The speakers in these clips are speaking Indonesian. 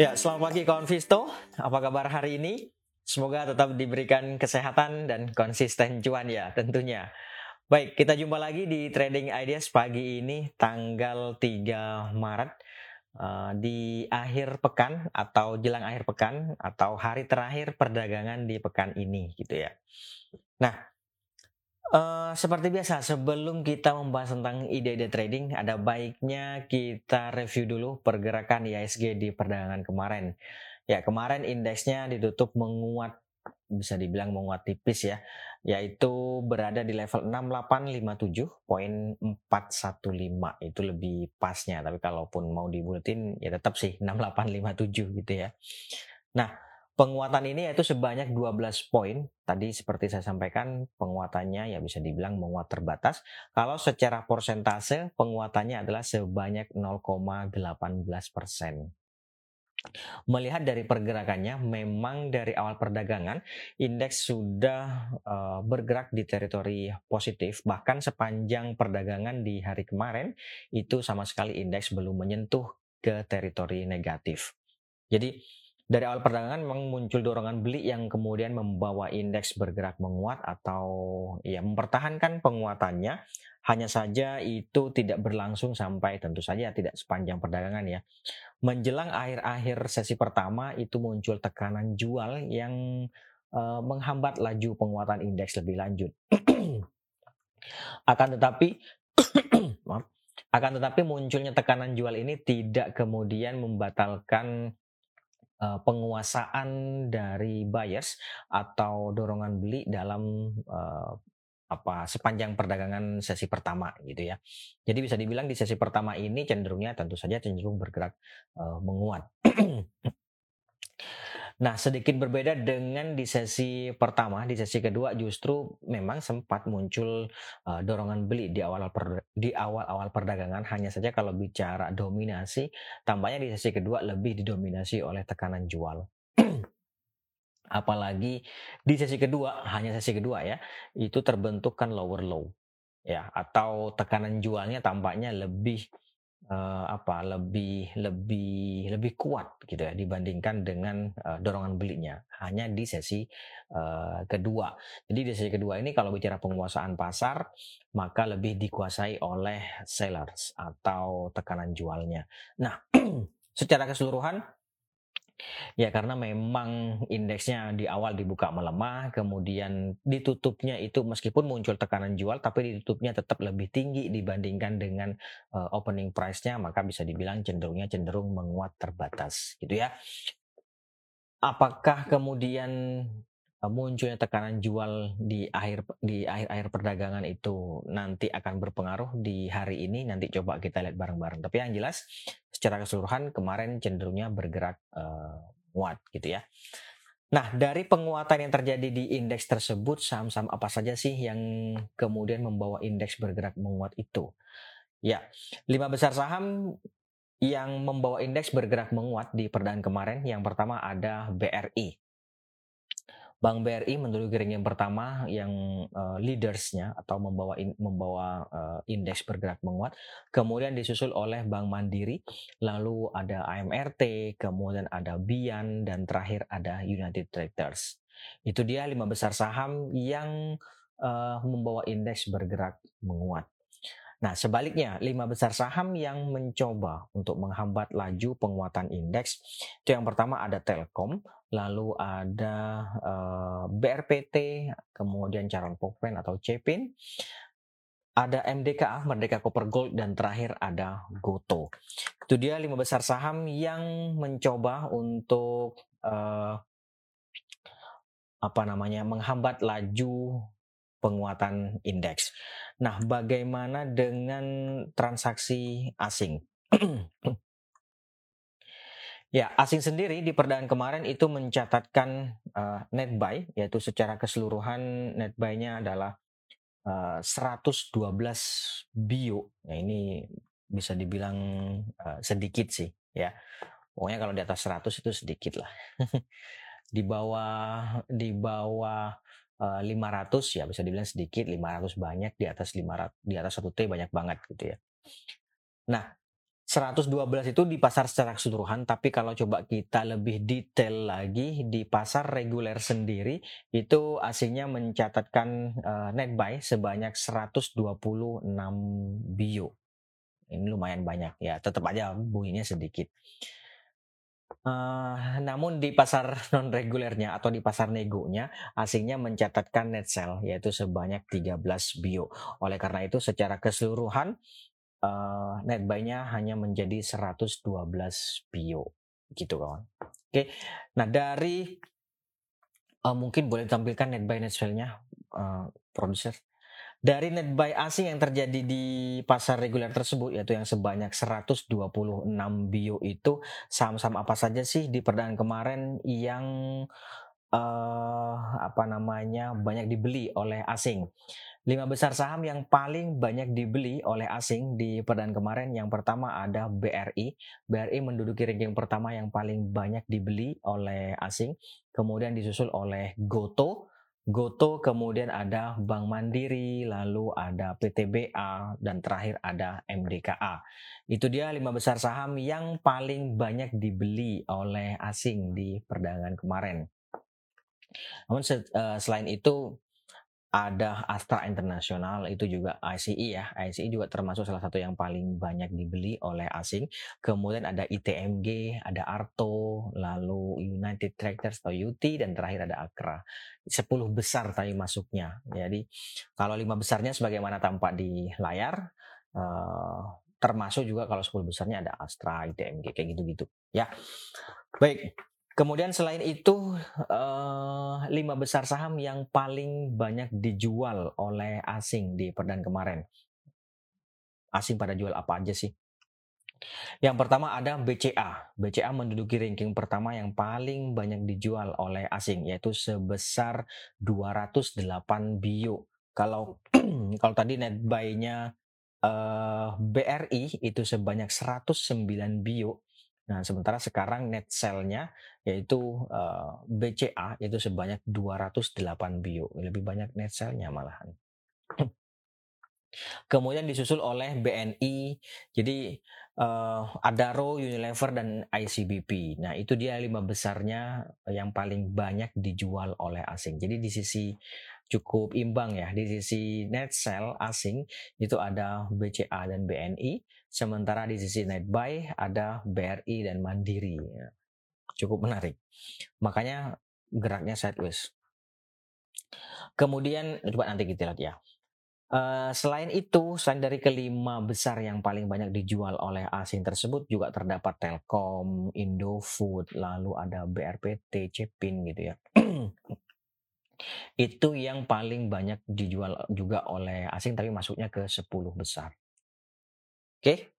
Ya, selamat pagi kawan Visto. Apa kabar hari ini? Semoga tetap diberikan kesehatan dan konsisten cuan ya tentunya. Baik, kita jumpa lagi di Trading Ideas pagi ini tanggal 3 Maret uh, di akhir pekan atau jelang akhir pekan atau hari terakhir perdagangan di pekan ini gitu ya. Nah, Uh, seperti biasa, sebelum kita membahas tentang ide-ide trading, ada baiknya kita review dulu pergerakan ISG di perdagangan kemarin. Ya, kemarin indeksnya ditutup menguat, bisa dibilang menguat tipis ya, yaitu berada di level 6857.415 itu lebih pasnya. Tapi kalaupun mau dibuletin ya tetap sih 6857 gitu ya. Nah, Penguatan ini yaitu sebanyak 12 poin. Tadi seperti saya sampaikan penguatannya ya bisa dibilang menguat terbatas. Kalau secara persentase penguatannya adalah sebanyak 0,18 persen. Melihat dari pergerakannya, memang dari awal perdagangan indeks sudah uh, bergerak di teritori positif. Bahkan sepanjang perdagangan di hari kemarin itu sama sekali indeks belum menyentuh ke teritori negatif. Jadi dari awal perdagangan memang muncul dorongan beli yang kemudian membawa indeks bergerak menguat atau ya mempertahankan penguatannya. Hanya saja itu tidak berlangsung sampai tentu saja tidak sepanjang perdagangan ya. Menjelang akhir-akhir sesi pertama itu muncul tekanan jual yang uh, menghambat laju penguatan indeks lebih lanjut. akan tetapi akan tetapi munculnya tekanan jual ini tidak kemudian membatalkan penguasaan dari buyers atau dorongan beli dalam uh, apa sepanjang perdagangan sesi pertama gitu ya. Jadi bisa dibilang di sesi pertama ini cenderungnya tentu saja cenderung bergerak uh, menguat. Nah, sedikit berbeda dengan di sesi pertama, di sesi kedua justru memang sempat muncul uh, dorongan beli di awal per, di awal-awal perdagangan. Hanya saja kalau bicara dominasi, tampaknya di sesi kedua lebih didominasi oleh tekanan jual. Apalagi di sesi kedua, hanya sesi kedua ya, itu terbentukkan lower low ya atau tekanan jualnya tampaknya lebih uh, apa lebih lebih lebih kuat gitu ya dibandingkan dengan uh, dorongan belinya hanya di sesi uh, kedua. Jadi di sesi kedua ini kalau bicara penguasaan pasar maka lebih dikuasai oleh sellers atau tekanan jualnya. Nah, secara keseluruhan Ya karena memang indeksnya di awal dibuka melemah, kemudian ditutupnya itu meskipun muncul tekanan jual, tapi ditutupnya tetap lebih tinggi dibandingkan dengan uh, opening price-nya, maka bisa dibilang cenderungnya cenderung menguat terbatas, gitu ya. Apakah kemudian munculnya tekanan jual di akhir di akhir-akhir perdagangan itu nanti akan berpengaruh di hari ini nanti coba kita lihat bareng-bareng. Tapi yang jelas secara keseluruhan kemarin cenderungnya bergerak uh, gitu ya. Nah dari penguatan yang terjadi di indeks tersebut saham-saham apa saja sih yang kemudian membawa indeks bergerak menguat itu? Ya lima besar saham yang membawa indeks bergerak menguat di perdagangan kemarin. Yang pertama ada BRI Bank BRI menurut yang pertama yang uh, leadersnya atau membawa in, membawa uh, indeks bergerak menguat, kemudian disusul oleh Bank Mandiri, lalu ada AMRT, kemudian ada Bian dan terakhir ada United Traders. Itu dia lima besar saham yang uh, membawa indeks bergerak menguat. Nah, sebaliknya, lima besar saham yang mencoba untuk menghambat laju penguatan indeks, itu yang pertama ada Telkom, lalu ada uh, eh, BRPT, kemudian Caron Pokpen atau Cepin, ada MDKA, Merdeka Copper Gold, dan terakhir ada Goto. Itu dia lima besar saham yang mencoba untuk uh, apa namanya menghambat laju penguatan indeks. Nah, bagaimana dengan transaksi asing? ya, asing sendiri di perdagangan kemarin itu mencatatkan uh, net buy, yaitu secara keseluruhan net buy-nya adalah uh, 112 bio. Nah, ini bisa dibilang uh, sedikit sih, ya. Pokoknya kalau di atas 100 itu sedikit lah. di bawah di bawah 500 eh, ya bisa dibilang sedikit, 500 banyak, di atas 500 di atas 1 T banyak banget gitu ya. Nah, 112 itu di pasar secara keseluruhan, tapi kalau coba kita lebih detail lagi di pasar reguler sendiri itu asingnya mencatatkan uh, net buy sebanyak 126 bio. Ini lumayan banyak ya, tetap aja bunyinya sedikit. Uh, namun di pasar non regulernya atau di pasar negonya asingnya mencatatkan net sell yaitu sebanyak 13 bio. Oleh karena itu secara keseluruhan uh, net buy-nya hanya menjadi 112 bio gitu kawan. Oke. Nah, dari uh, mungkin boleh tampilkan net buy net sell-nya uh, produser. Dari net buy asing yang terjadi di pasar reguler tersebut yaitu yang sebanyak 126 bio itu saham-saham apa saja sih di perdagangan kemarin yang uh, apa namanya banyak dibeli oleh asing. Lima besar saham yang paling banyak dibeli oleh asing di perdana kemarin yang pertama ada BRI. BRI menduduki ranking pertama yang paling banyak dibeli oleh asing. Kemudian disusul oleh Goto. Goto kemudian ada Bank Mandiri, lalu ada PTBA, dan terakhir ada MDKA. Itu dia lima besar saham yang paling banyak dibeli oleh asing di perdagangan kemarin. Namun eh, selain itu ada Astra Internasional itu juga ICE ya. ICE juga termasuk salah satu yang paling banyak dibeli oleh asing. Kemudian ada ITMG, ada Arto, lalu United Tractors atau UT dan terakhir ada Akra. 10 besar tadi masuknya. Jadi kalau lima besarnya sebagaimana tampak di layar uh, termasuk juga kalau 10 besarnya ada Astra, ITMG kayak gitu-gitu ya. Baik, Kemudian selain itu uh, lima besar saham yang paling banyak dijual oleh asing di perdan kemarin. Asing pada jual apa aja sih? Yang pertama ada BCA. BCA menduduki ranking pertama yang paling banyak dijual oleh asing yaitu sebesar 208 bio. Kalau kalau tadi net buy-nya uh, BRI itu sebanyak 109 bio, Nah, sementara sekarang net sell-nya yaitu eh, BCA itu sebanyak 208 bio, lebih banyak net sell-nya malahan. Kemudian disusul oleh BNI, jadi uh, Adaro, Unilever dan ICBP. Nah itu dia lima besarnya yang paling banyak dijual oleh asing. Jadi di sisi cukup imbang ya, di sisi net sell asing itu ada BCA dan BNI, Sementara di sisi net buy ada BRI dan Mandiri. Ya. Cukup menarik. Makanya geraknya sideways. Kemudian coba nanti kita lihat ya. Uh, selain itu, selain dari kelima besar yang paling banyak dijual oleh asing tersebut juga terdapat Telkom, Indofood, lalu ada BRPT, Cepin gitu ya. itu yang paling banyak dijual juga oleh asing tapi masuknya ke 10 besar. Oke,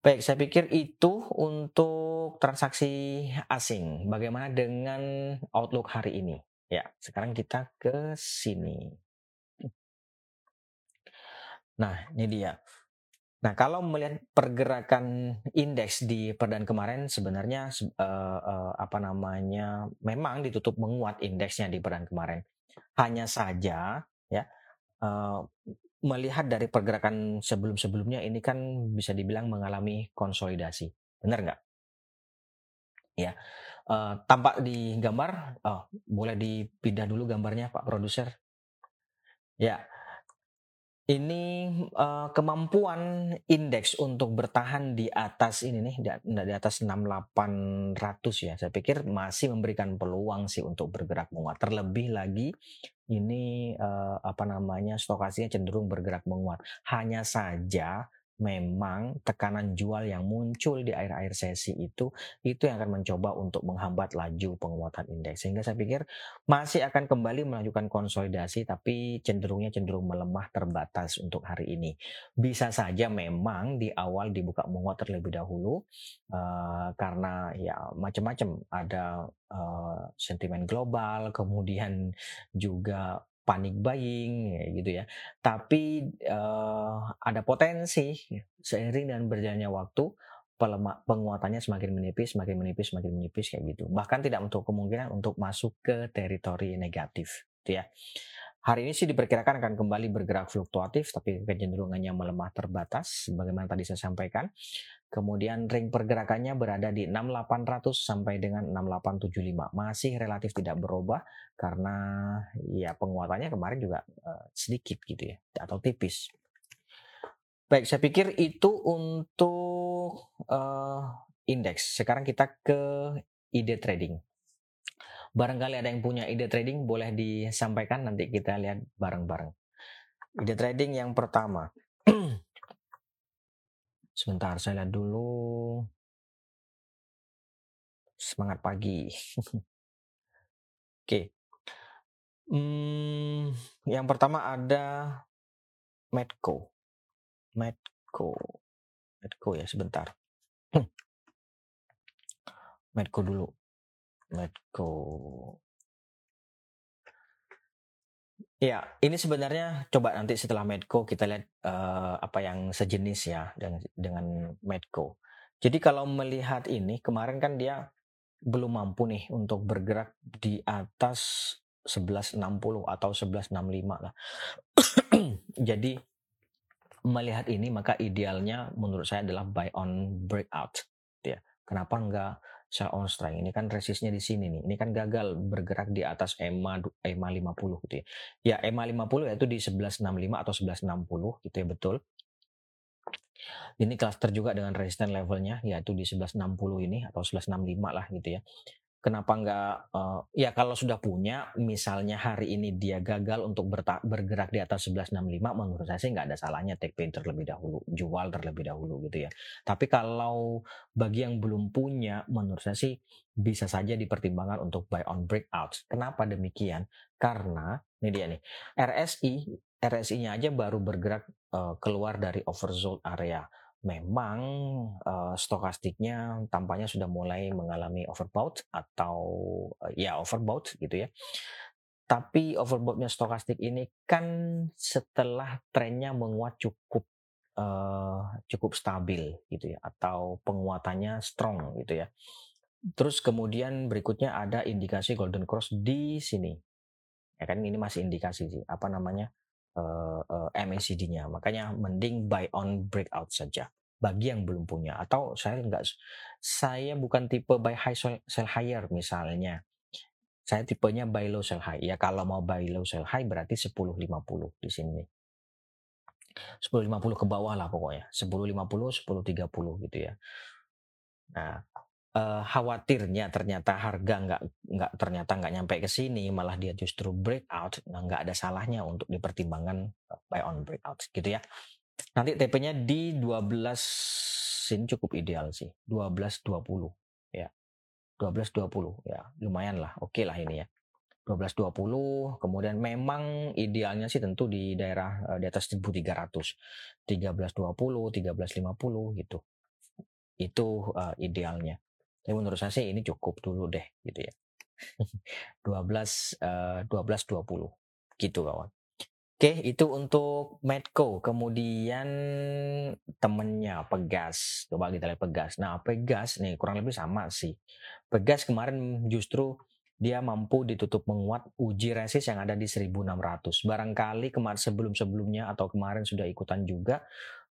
baik. Saya pikir itu untuk transaksi asing. Bagaimana dengan outlook hari ini? Ya, sekarang kita ke sini. Nah, ini dia. Nah, kalau melihat pergerakan indeks di perdana kemarin sebenarnya uh, uh, apa namanya memang ditutup menguat indeksnya di perdana kemarin. Hanya saja ya uh, melihat dari pergerakan sebelum-sebelumnya ini kan bisa dibilang mengalami konsolidasi. Benar nggak? Ya, uh, tampak di gambar. Oh, boleh dipindah dulu gambarnya, Pak Produser. Ya, ini uh, kemampuan indeks untuk bertahan di atas ini nih, di atas 6800 ya. Saya pikir masih memberikan peluang sih untuk bergerak menguat. Terlebih lagi ini uh, apa namanya stokasinya cenderung bergerak menguat. Hanya saja memang tekanan jual yang muncul di akhir-akhir sesi itu itu yang akan mencoba untuk menghambat laju penguatan indeks. Sehingga saya pikir masih akan kembali melanjutkan konsolidasi tapi cenderungnya cenderung melemah terbatas untuk hari ini. Bisa saja memang di awal dibuka menguat terlebih dahulu uh, karena ya macam-macam. Ada uh, sentimen global kemudian juga panik buying ya gitu ya. Tapi uh, ada potensi seiring dengan berjalannya waktu penguatannya semakin menipis, semakin menipis, semakin menipis kayak gitu. Bahkan tidak untuk kemungkinan untuk masuk ke teritori negatif, gitu ya. Hari ini sih diperkirakan akan kembali bergerak fluktuatif, tapi kecenderungannya melemah terbatas, sebagaimana tadi saya sampaikan. Kemudian ring pergerakannya berada di 6800 sampai dengan 6875. Masih relatif tidak berubah karena ya penguatannya kemarin juga uh, sedikit gitu ya atau tipis. Baik, saya pikir itu untuk uh, indeks. Sekarang kita ke ide trading. Barangkali ada yang punya ide trading boleh disampaikan nanti kita lihat bareng-bareng. Ide trading yang pertama. Sebentar, saya lihat dulu. Semangat pagi. Oke. Hmm, yang pertama ada Medco. Medco. Medco ya, sebentar. Medco dulu. Medco. Ya, ini sebenarnya coba nanti setelah Medco kita lihat uh, apa yang sejenis ya dengan dengan Medco. Jadi kalau melihat ini kemarin kan dia belum mampu nih untuk bergerak di atas 1160 atau 1165 lah. Jadi melihat ini maka idealnya menurut saya adalah buy on breakout ya. Kenapa enggak sell on strike ini kan resistnya di sini nih. Ini kan gagal bergerak di atas EMA EMA 50 gitu ya. Ya EMA 50 yaitu di 1165 atau 1160 gitu ya betul. Ini cluster juga dengan resisten levelnya yaitu di 1160 ini atau 1165 lah gitu ya kenapa nggak uh, ya kalau sudah punya misalnya hari ini dia gagal untuk bergerak di atas 1165 menurut saya sih nggak ada salahnya take pain terlebih dahulu jual terlebih dahulu gitu ya. Tapi kalau bagi yang belum punya menurut saya sih bisa saja dipertimbangkan untuk buy on breakout kenapa demikian? Karena ini dia nih RSI RSI-nya aja baru bergerak uh, keluar dari oversold area memang uh, stokastiknya tampaknya sudah mulai mengalami overbought atau uh, ya overbought gitu ya. Tapi overboughtnya stokastik ini kan setelah trennya menguat cukup uh, cukup stabil gitu ya atau penguatannya strong gitu ya. Terus kemudian berikutnya ada indikasi golden cross di sini. Ya kan ini masih indikasi sih apa namanya uh, uh, MACD-nya. Makanya mending buy on breakout saja bagi yang belum punya atau saya enggak saya bukan tipe buy high sell higher misalnya. Saya tipenya buy low sell high. Ya kalau mau buy low sell high berarti 10.50 di sini. 10.50 ke bawah lah pokoknya. 10.50, 10.30 gitu ya. Nah, uh, khawatirnya ternyata harga nggak nggak ternyata nggak nyampe ke sini malah dia justru breakout nah nggak ada salahnya untuk dipertimbangkan eh, buy on breakout gitu ya. Nanti TP-nya di 12 ini cukup ideal sih 12.20 ya. 12.20 ya lumayan lah oke okay lah ini ya. 12.20 kemudian memang idealnya sih tentu di daerah uh, di atas 1300 13.20 13.50 gitu. Itu uh, idealnya tapi menurut saya sih ini cukup dulu deh gitu ya. 12 uh, 12 20 gitu kawan. Oke, itu untuk Medco. Kemudian temennya Pegas. Coba kita lihat Pegas. Nah, Pegas nih kurang lebih sama sih. Pegas kemarin justru dia mampu ditutup menguat uji resist yang ada di 1600. Barangkali kemarin sebelum-sebelumnya atau kemarin sudah ikutan juga.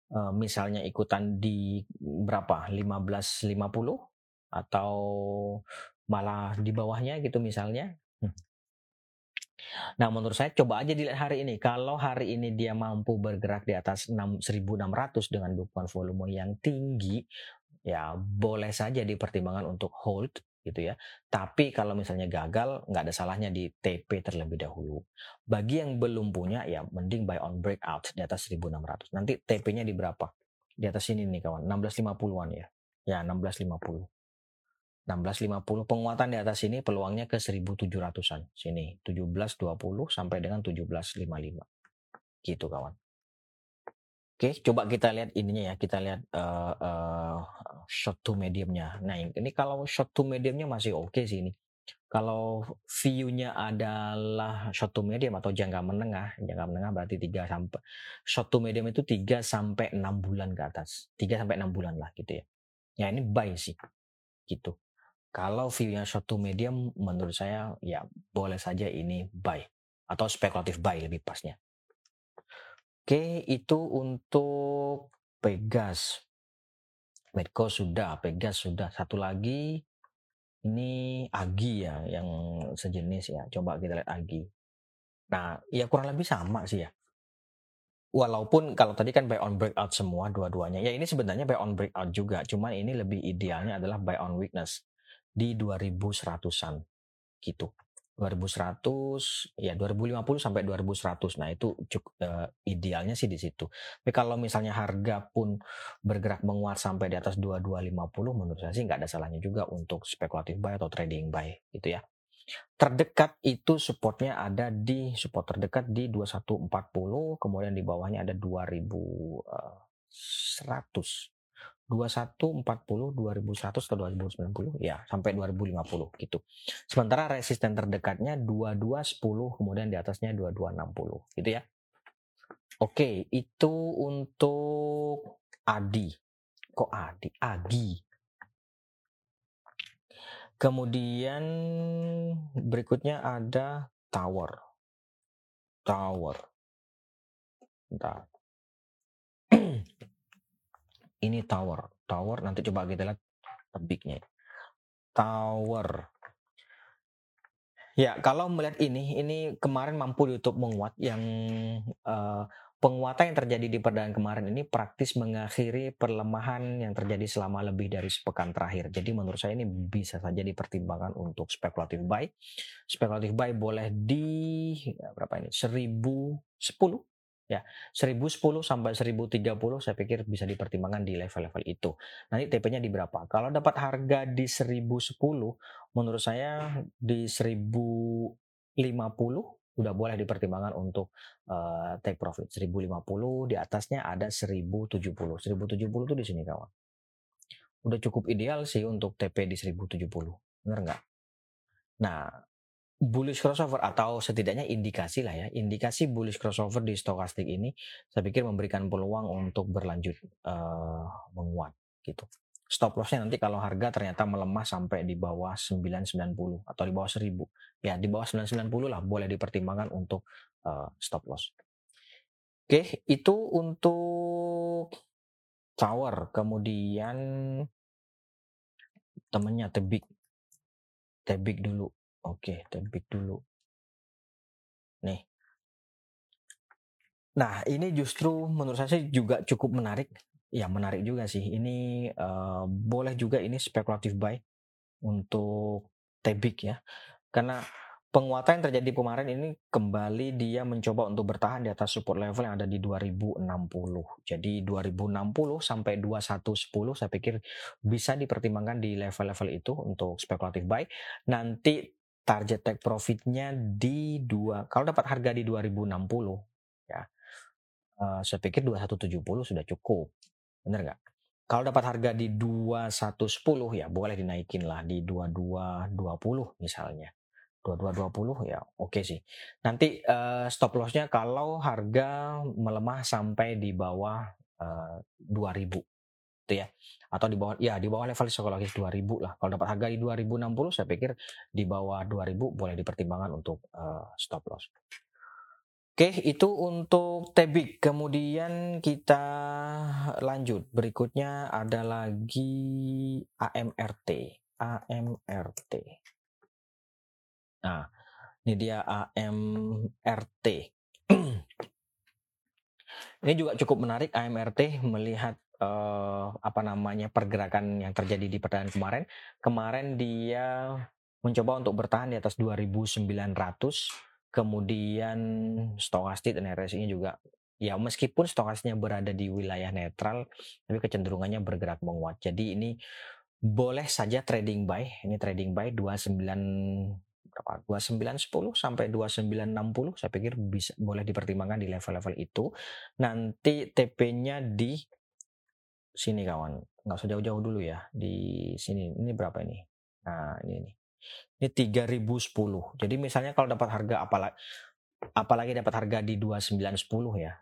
Uh, misalnya ikutan di berapa? 1550 atau malah di bawahnya gitu misalnya. Hmm. Nah, menurut saya coba aja dilihat hari ini. Kalau hari ini dia mampu bergerak di atas 1600 dengan dukungan volume yang tinggi, ya boleh saja dipertimbangkan untuk hold gitu ya. Tapi kalau misalnya gagal, nggak ada salahnya di TP terlebih dahulu. Bagi yang belum punya, ya mending buy on breakout di atas 1600. Nanti TP-nya di berapa? Di atas sini nih kawan, 1650-an ya. Ya, 1650. 1650 penguatan di atas ini peluangnya ke 1700-an. Sini 1720 sampai dengan 1755. Gitu kawan. Oke, coba kita lihat ininya ya. Kita lihat uh, uh, short to mediumnya. Nah, ini kalau short to mediumnya masih oke okay sih ini. Kalau view-nya adalah short to medium atau jangka menengah, jangka menengah berarti 3 sampai short to medium itu 3 sampai 6 bulan ke atas. 3 sampai 6 bulan lah gitu ya. Ya ini buy sih. Gitu. Kalau view-nya to medium, menurut saya ya boleh saja ini buy atau spekulatif buy lebih pasnya. Oke, itu untuk Pegas. Medco sudah, Pegas sudah. Satu lagi ini Agi ya yang sejenis ya. Coba kita lihat Agi. Nah, ya kurang lebih sama sih ya. Walaupun kalau tadi kan buy on breakout semua dua-duanya. Ya ini sebenarnya buy on breakout juga. Cuman ini lebih idealnya adalah buy on weakness di 2100-an gitu. 2100 ya 2050 sampai 2100 nah itu uh, idealnya sih di situ. Tapi kalau misalnya harga pun bergerak menguat sampai di atas 2250 menurut saya sih nggak ada salahnya juga untuk spekulatif buy atau trading buy gitu ya. Terdekat itu supportnya ada di support terdekat di 2140 kemudian di bawahnya ada 2100 2140, 2100 atau 2090 ya sampai 2050 gitu. Sementara resisten terdekatnya 2210 kemudian di atasnya 2260 gitu ya. Oke, itu untuk Adi. Kok Adi? Agi. Kemudian berikutnya ada Tower. Tower. Bentar ini tower. Tower nanti coba kita lihat tebiknya. Tower. Ya, kalau melihat ini, ini kemarin mampu YouTube menguat yang uh, penguatan yang terjadi di perdagangan kemarin ini praktis mengakhiri perlemahan yang terjadi selama lebih dari sepekan terakhir. Jadi menurut saya ini bisa saja dipertimbangkan untuk spekulatif buy. Spekulatif buy boleh di ya, berapa ini? 1010 Ya, 1010 sampai 1030 saya pikir bisa dipertimbangkan di level-level itu. Nanti TP-nya di berapa? Kalau dapat harga di 1010, menurut saya di 1050 udah boleh dipertimbangkan untuk uh, take profit. 1050 di atasnya ada 1070 1070 itu di sini kawan. Udah cukup ideal sih untuk TP di 1070 bener nggak? Nah bullish crossover atau setidaknya indikasi lah ya indikasi bullish crossover di stokastik ini saya pikir memberikan peluang untuk berlanjut uh, menguat gitu. Stop lossnya nanti kalau harga ternyata melemah sampai di bawah 990 atau di bawah 1000 ya di bawah 990 lah boleh dipertimbangkan untuk uh, stop loss. Oke itu untuk tower kemudian temennya tebik tebik dulu Oke, tebik dulu. Nih. Nah, ini justru menurut saya sih juga cukup menarik. Ya, menarik juga sih. Ini uh, boleh juga ini spekulatif buy untuk tebik ya. Karena penguatan yang terjadi kemarin ini kembali dia mencoba untuk bertahan di atas support level yang ada di 2060. Jadi 2060 sampai 2110 saya pikir bisa dipertimbangkan di level-level itu untuk spekulatif buy. Nanti target take profitnya di dua kalau dapat harga di 2060 ya. Uh, saya pikir 2170 sudah cukup benar nggak? Kalau dapat harga di 2110 ya boleh dinaikin lah di 2220 misalnya. 2220 ya oke okay sih. Nanti uh, stop lossnya kalau harga melemah sampai di bawah uh, 2000 gitu ya atau di bawah ya di bawah level psikologis 2000 lah kalau dapat harga di 2060 saya pikir di bawah 2000 boleh dipertimbangkan untuk uh, stop loss Oke, itu untuk Tebik. Kemudian kita lanjut. Berikutnya ada lagi AMRT. AMRT. Nah, ini dia AMRT. ini juga cukup menarik AMRT melihat uh, apa namanya pergerakan yang terjadi di perdagangan kemarin. Kemarin dia mencoba untuk bertahan di atas 2.900, kemudian stokastik dan RSI-nya juga ya meskipun stokastiknya berada di wilayah netral, tapi kecenderungannya bergerak menguat. Jadi ini boleh saja trading buy, ini trading buy 29 berapa 2910 sampai 2960 saya pikir bisa boleh dipertimbangkan di level-level itu. Nanti TP-nya di sini kawan. Nggak usah jauh-jauh dulu ya di sini. Ini berapa ini? Nah ini ini. Ini 3010 jadi misalnya kalau dapat harga apalagi apalagi dapat harga di 2910 ya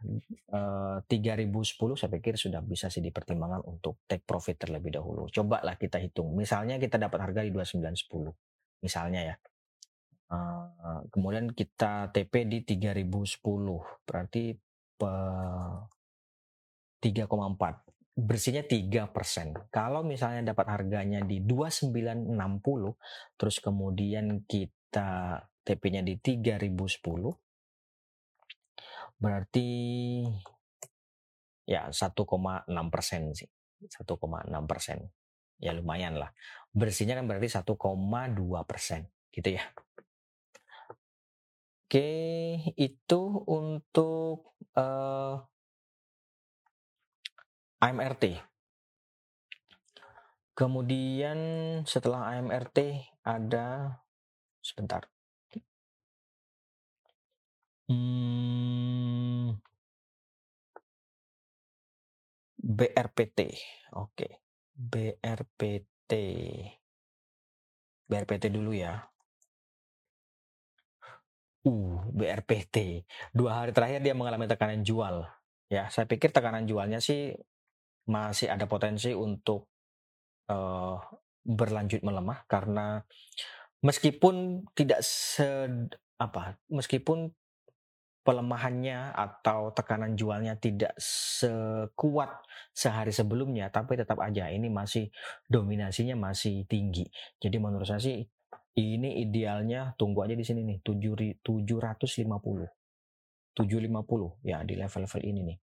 eh, 3010 saya pikir sudah bisa sih dipertimbangkan untuk take profit terlebih dahulu. Coba lah kita hitung. Misalnya kita dapat harga di 2910 misalnya ya. Eh, kemudian kita TP di 3010 berarti 3,4 bersihnya 3%. Kalau misalnya dapat harganya di 2960 terus kemudian kita TP-nya di 3010 berarti ya 1,6 persen sih. 1,6 persen. Ya lumayan lah. Bersihnya kan berarti 1,2 persen gitu ya. Oke itu untuk uh, AMRT kemudian setelah AMRT ada sebentar Hmm. BRPT. Oke. BRPT. BRPT dulu ya. Uh, BRPT. Dua hari terakhir dia mengalami tekanan jual. Ya, saya pikir tekanan jualnya sih masih ada potensi untuk uh, berlanjut melemah karena meskipun tidak se apa, meskipun pelemahannya atau tekanan jualnya tidak sekuat sehari sebelumnya, tapi tetap aja ini masih dominasinya masih tinggi. Jadi menurut saya sih ini idealnya tunggu aja di sini nih 7 750. 750 ya di level-level ini nih.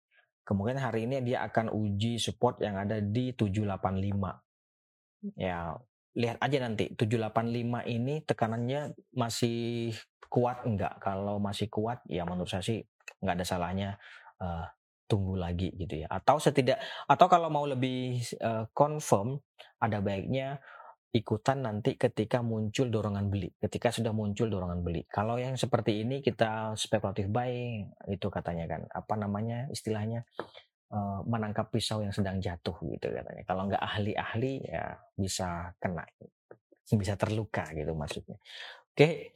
Kemudian hari ini dia akan uji support yang ada di 785. Ya, lihat aja nanti 785 ini tekanannya masih kuat enggak kalau masih kuat ya menurut saya sih nggak ada salahnya uh, tunggu lagi gitu ya atau setidak atau kalau mau lebih uh, confirm ada baiknya ikutan nanti ketika muncul dorongan beli ketika sudah muncul dorongan beli kalau yang seperti ini kita spekulatif buying itu katanya kan apa namanya istilahnya Eh, menangkap pisau yang sedang jatuh gitu katanya. Kalau nggak ahli-ahli ya bisa kena, bisa terluka gitu maksudnya. Oke,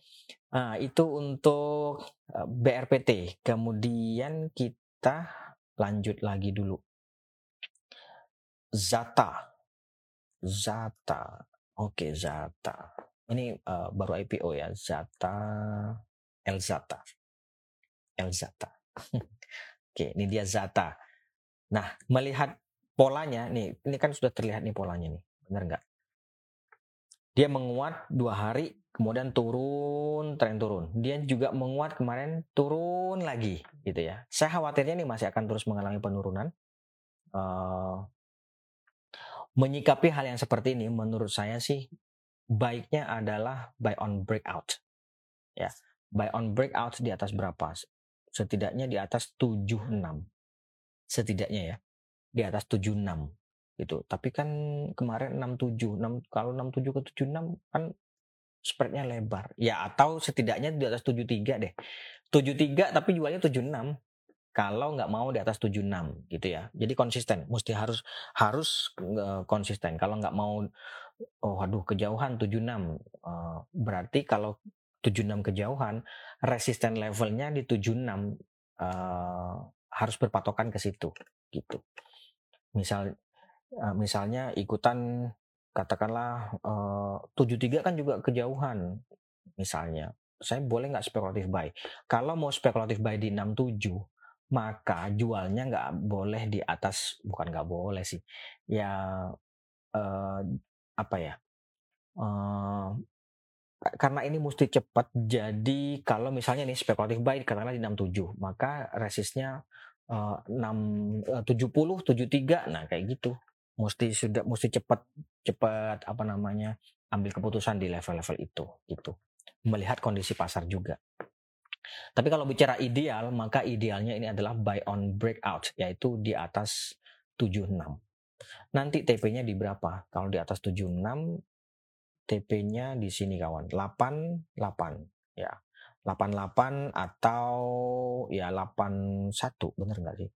nah, itu untuk eh, BRPT. Kemudian kita lanjut lagi dulu. Zata, Zata, oke Zata. Ini uh, baru IPO ya, Zata, Elzata, Elzata. oke, ini dia Zata. Nah, melihat polanya nih, ini kan sudah terlihat nih polanya nih, benar nggak? Dia menguat dua hari, kemudian turun, tren turun. Dia juga menguat kemarin, turun lagi, gitu ya. Saya khawatirnya nih masih akan terus mengalami penurunan. Uh, menyikapi hal yang seperti ini, menurut saya sih baiknya adalah buy on breakout. Ya, buy on breakout di atas berapa? Setidaknya di atas 76 setidaknya ya di atas 76 gitu. Tapi kan kemarin 67, 6 kalau 67 ke 76 kan spreadnya lebar. Ya atau setidaknya di atas 73 deh. 73 tapi jualnya 76 kalau nggak mau di atas 76 gitu ya. Jadi konsisten, mesti harus harus konsisten. Kalau nggak mau oh aduh kejauhan 76 uh, berarti kalau 76 kejauhan resisten levelnya di 76 uh, harus berpatokan ke situ gitu. Misal uh, misalnya ikutan katakanlah uh, 73 kan juga kejauhan misalnya. Saya boleh nggak spekulatif buy? Kalau mau spekulatif buy di 67 maka jualnya nggak boleh di atas bukan nggak boleh sih. Ya uh, apa ya uh, karena ini mesti cepat jadi kalau misalnya nih spekulatif buy katakanlah di 67 maka resistnya uh, 6 uh, 70 73 nah kayak gitu. Mesti sudah mesti cepat cepat apa namanya ambil keputusan di level-level itu gitu. Melihat kondisi pasar juga tapi kalau bicara ideal maka idealnya ini adalah buy on breakout yaitu di atas 76 nanti TP-nya di berapa? Kalau di atas 76 TP-nya di sini kawan. 88 ya. 88 atau ya 81 bener nggak sih?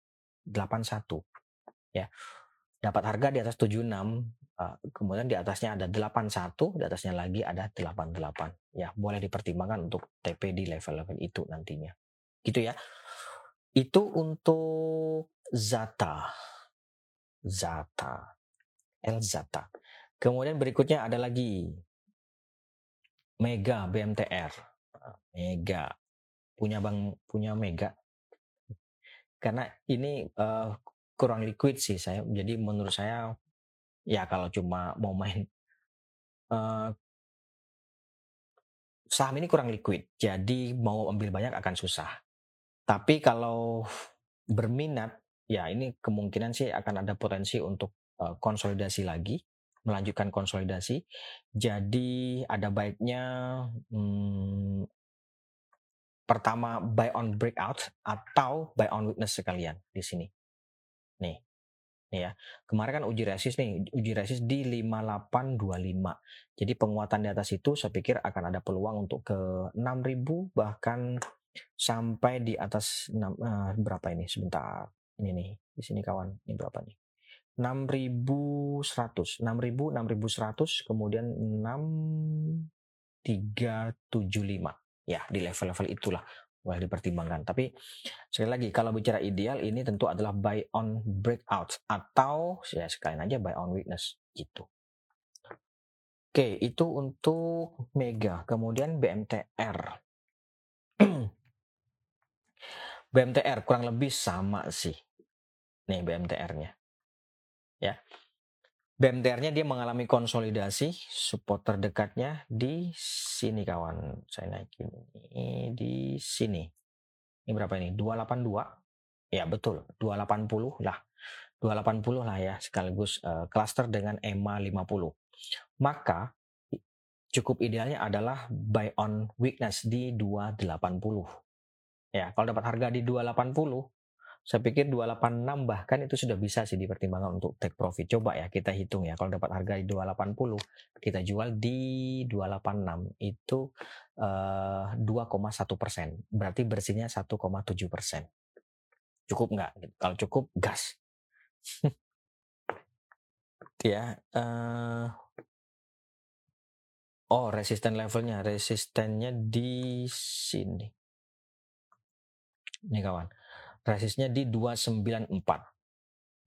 81 ya. Dapat harga di atas 76 uh, kemudian di atasnya ada 81 di atasnya lagi ada 88 ya boleh dipertimbangkan untuk TP di level-level itu nantinya. Gitu ya. Itu untuk Zata. Zata. El Zata. Kemudian berikutnya ada lagi. Mega BMTR Mega. Punya Bang punya Mega. Karena ini uh, kurang liquid sih saya. Jadi menurut saya ya kalau cuma mau main uh, saham ini kurang liquid. Jadi mau ambil banyak akan susah. Tapi kalau berminat ya ini kemungkinan sih akan ada potensi untuk uh, konsolidasi lagi, melanjutkan konsolidasi. Jadi ada baiknya hmm, pertama buy on breakout atau buy on weakness sekalian di sini. Nih. Ya. Kemarin kan uji resist nih, uji resist di 5825. Jadi penguatan di atas itu saya pikir akan ada peluang untuk ke 6000 bahkan sampai di atas 6 uh, eh, berapa ini sebentar. Ini nih, di sini kawan, ini berapa nih? 6100, 6000, 6100 kemudian 6375 ya di level-level itulah boleh dipertimbangkan. Tapi sekali lagi kalau bicara ideal ini tentu adalah buy on breakout atau ya sekalian aja buy on weakness gitu. Oke, itu untuk Mega. Kemudian BMTR. BMTR kurang lebih sama sih. Nih BMTR-nya. Ya. BMTR-nya dia mengalami konsolidasi, support terdekatnya di sini kawan. Saya naikin ini di sini. Ini berapa ini? 282. Ya betul, 280 lah. 280 lah ya sekaligus uh, cluster dengan EMA 50. Maka cukup idealnya adalah buy on weakness di 280. Ya, kalau dapat harga di 280 saya pikir 286 bahkan itu sudah bisa sih dipertimbangkan untuk take profit. Coba ya kita hitung ya. Kalau dapat harga di 280, kita jual di 286 itu uh, eh, 2,1 persen. Berarti bersihnya 1,7 persen. Cukup nggak? Kalau cukup gas. ya. Uh, oh resisten levelnya, resistennya di sini. Ini kawan resistnya di 294.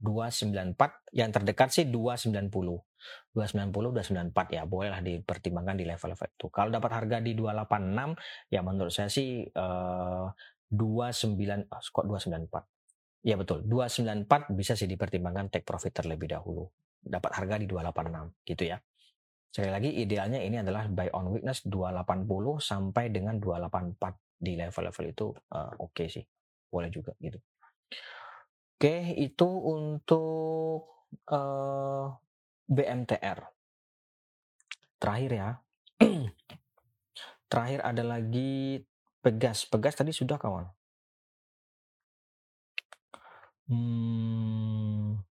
294 yang terdekat sih 290. 290 294 ya bolehlah dipertimbangkan di level-level itu. Kalau dapat harga di 286 ya menurut saya sih uh, 29 oh, kok 294. Ya betul, 294 bisa sih dipertimbangkan take profit terlebih dahulu. Dapat harga di 286 gitu ya. Sekali lagi idealnya ini adalah buy on weakness 280 sampai dengan 284 di level-level itu uh, oke okay sih boleh juga gitu. Oke, itu untuk uh, BMTR. Terakhir ya. Terakhir ada lagi Pegas. Pegas tadi sudah kawan. Hmm,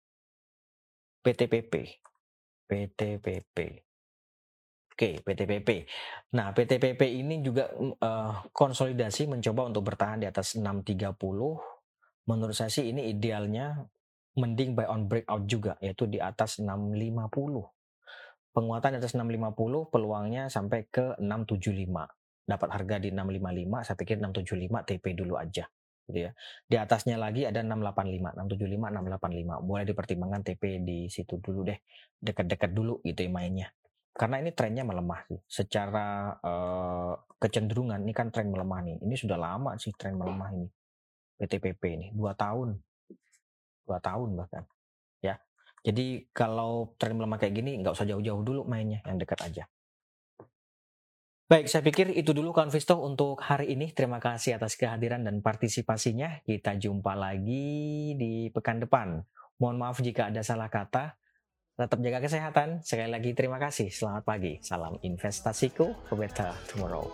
PTPP. PTPP. Oke, PTPP. Nah, PTPP ini juga uh, konsolidasi mencoba untuk bertahan di atas 630. Menurut saya sih ini idealnya mending buy on breakout juga yaitu di atas 650. Penguatan di atas 650 peluangnya sampai ke 675. Dapat harga di 655, saya pikir 675 TP dulu aja gitu ya. Di atasnya lagi ada 685, 675, 685. Boleh dipertimbangkan TP di situ dulu deh. Dekat-dekat dulu gitu ya mainnya karena ini trennya melemah sih. Secara uh, kecenderungan ini kan tren melemah nih. Ini sudah lama sih tren melemah ini. PTPP ini dua tahun, dua tahun bahkan. Ya, jadi kalau tren melemah kayak gini nggak usah jauh-jauh dulu mainnya, yang dekat aja. Baik, saya pikir itu dulu Konvisto untuk hari ini. Terima kasih atas kehadiran dan partisipasinya. Kita jumpa lagi di pekan depan. Mohon maaf jika ada salah kata. Tetap jaga kesehatan. Sekali lagi terima kasih. Selamat pagi. Salam investasiku for better tomorrow.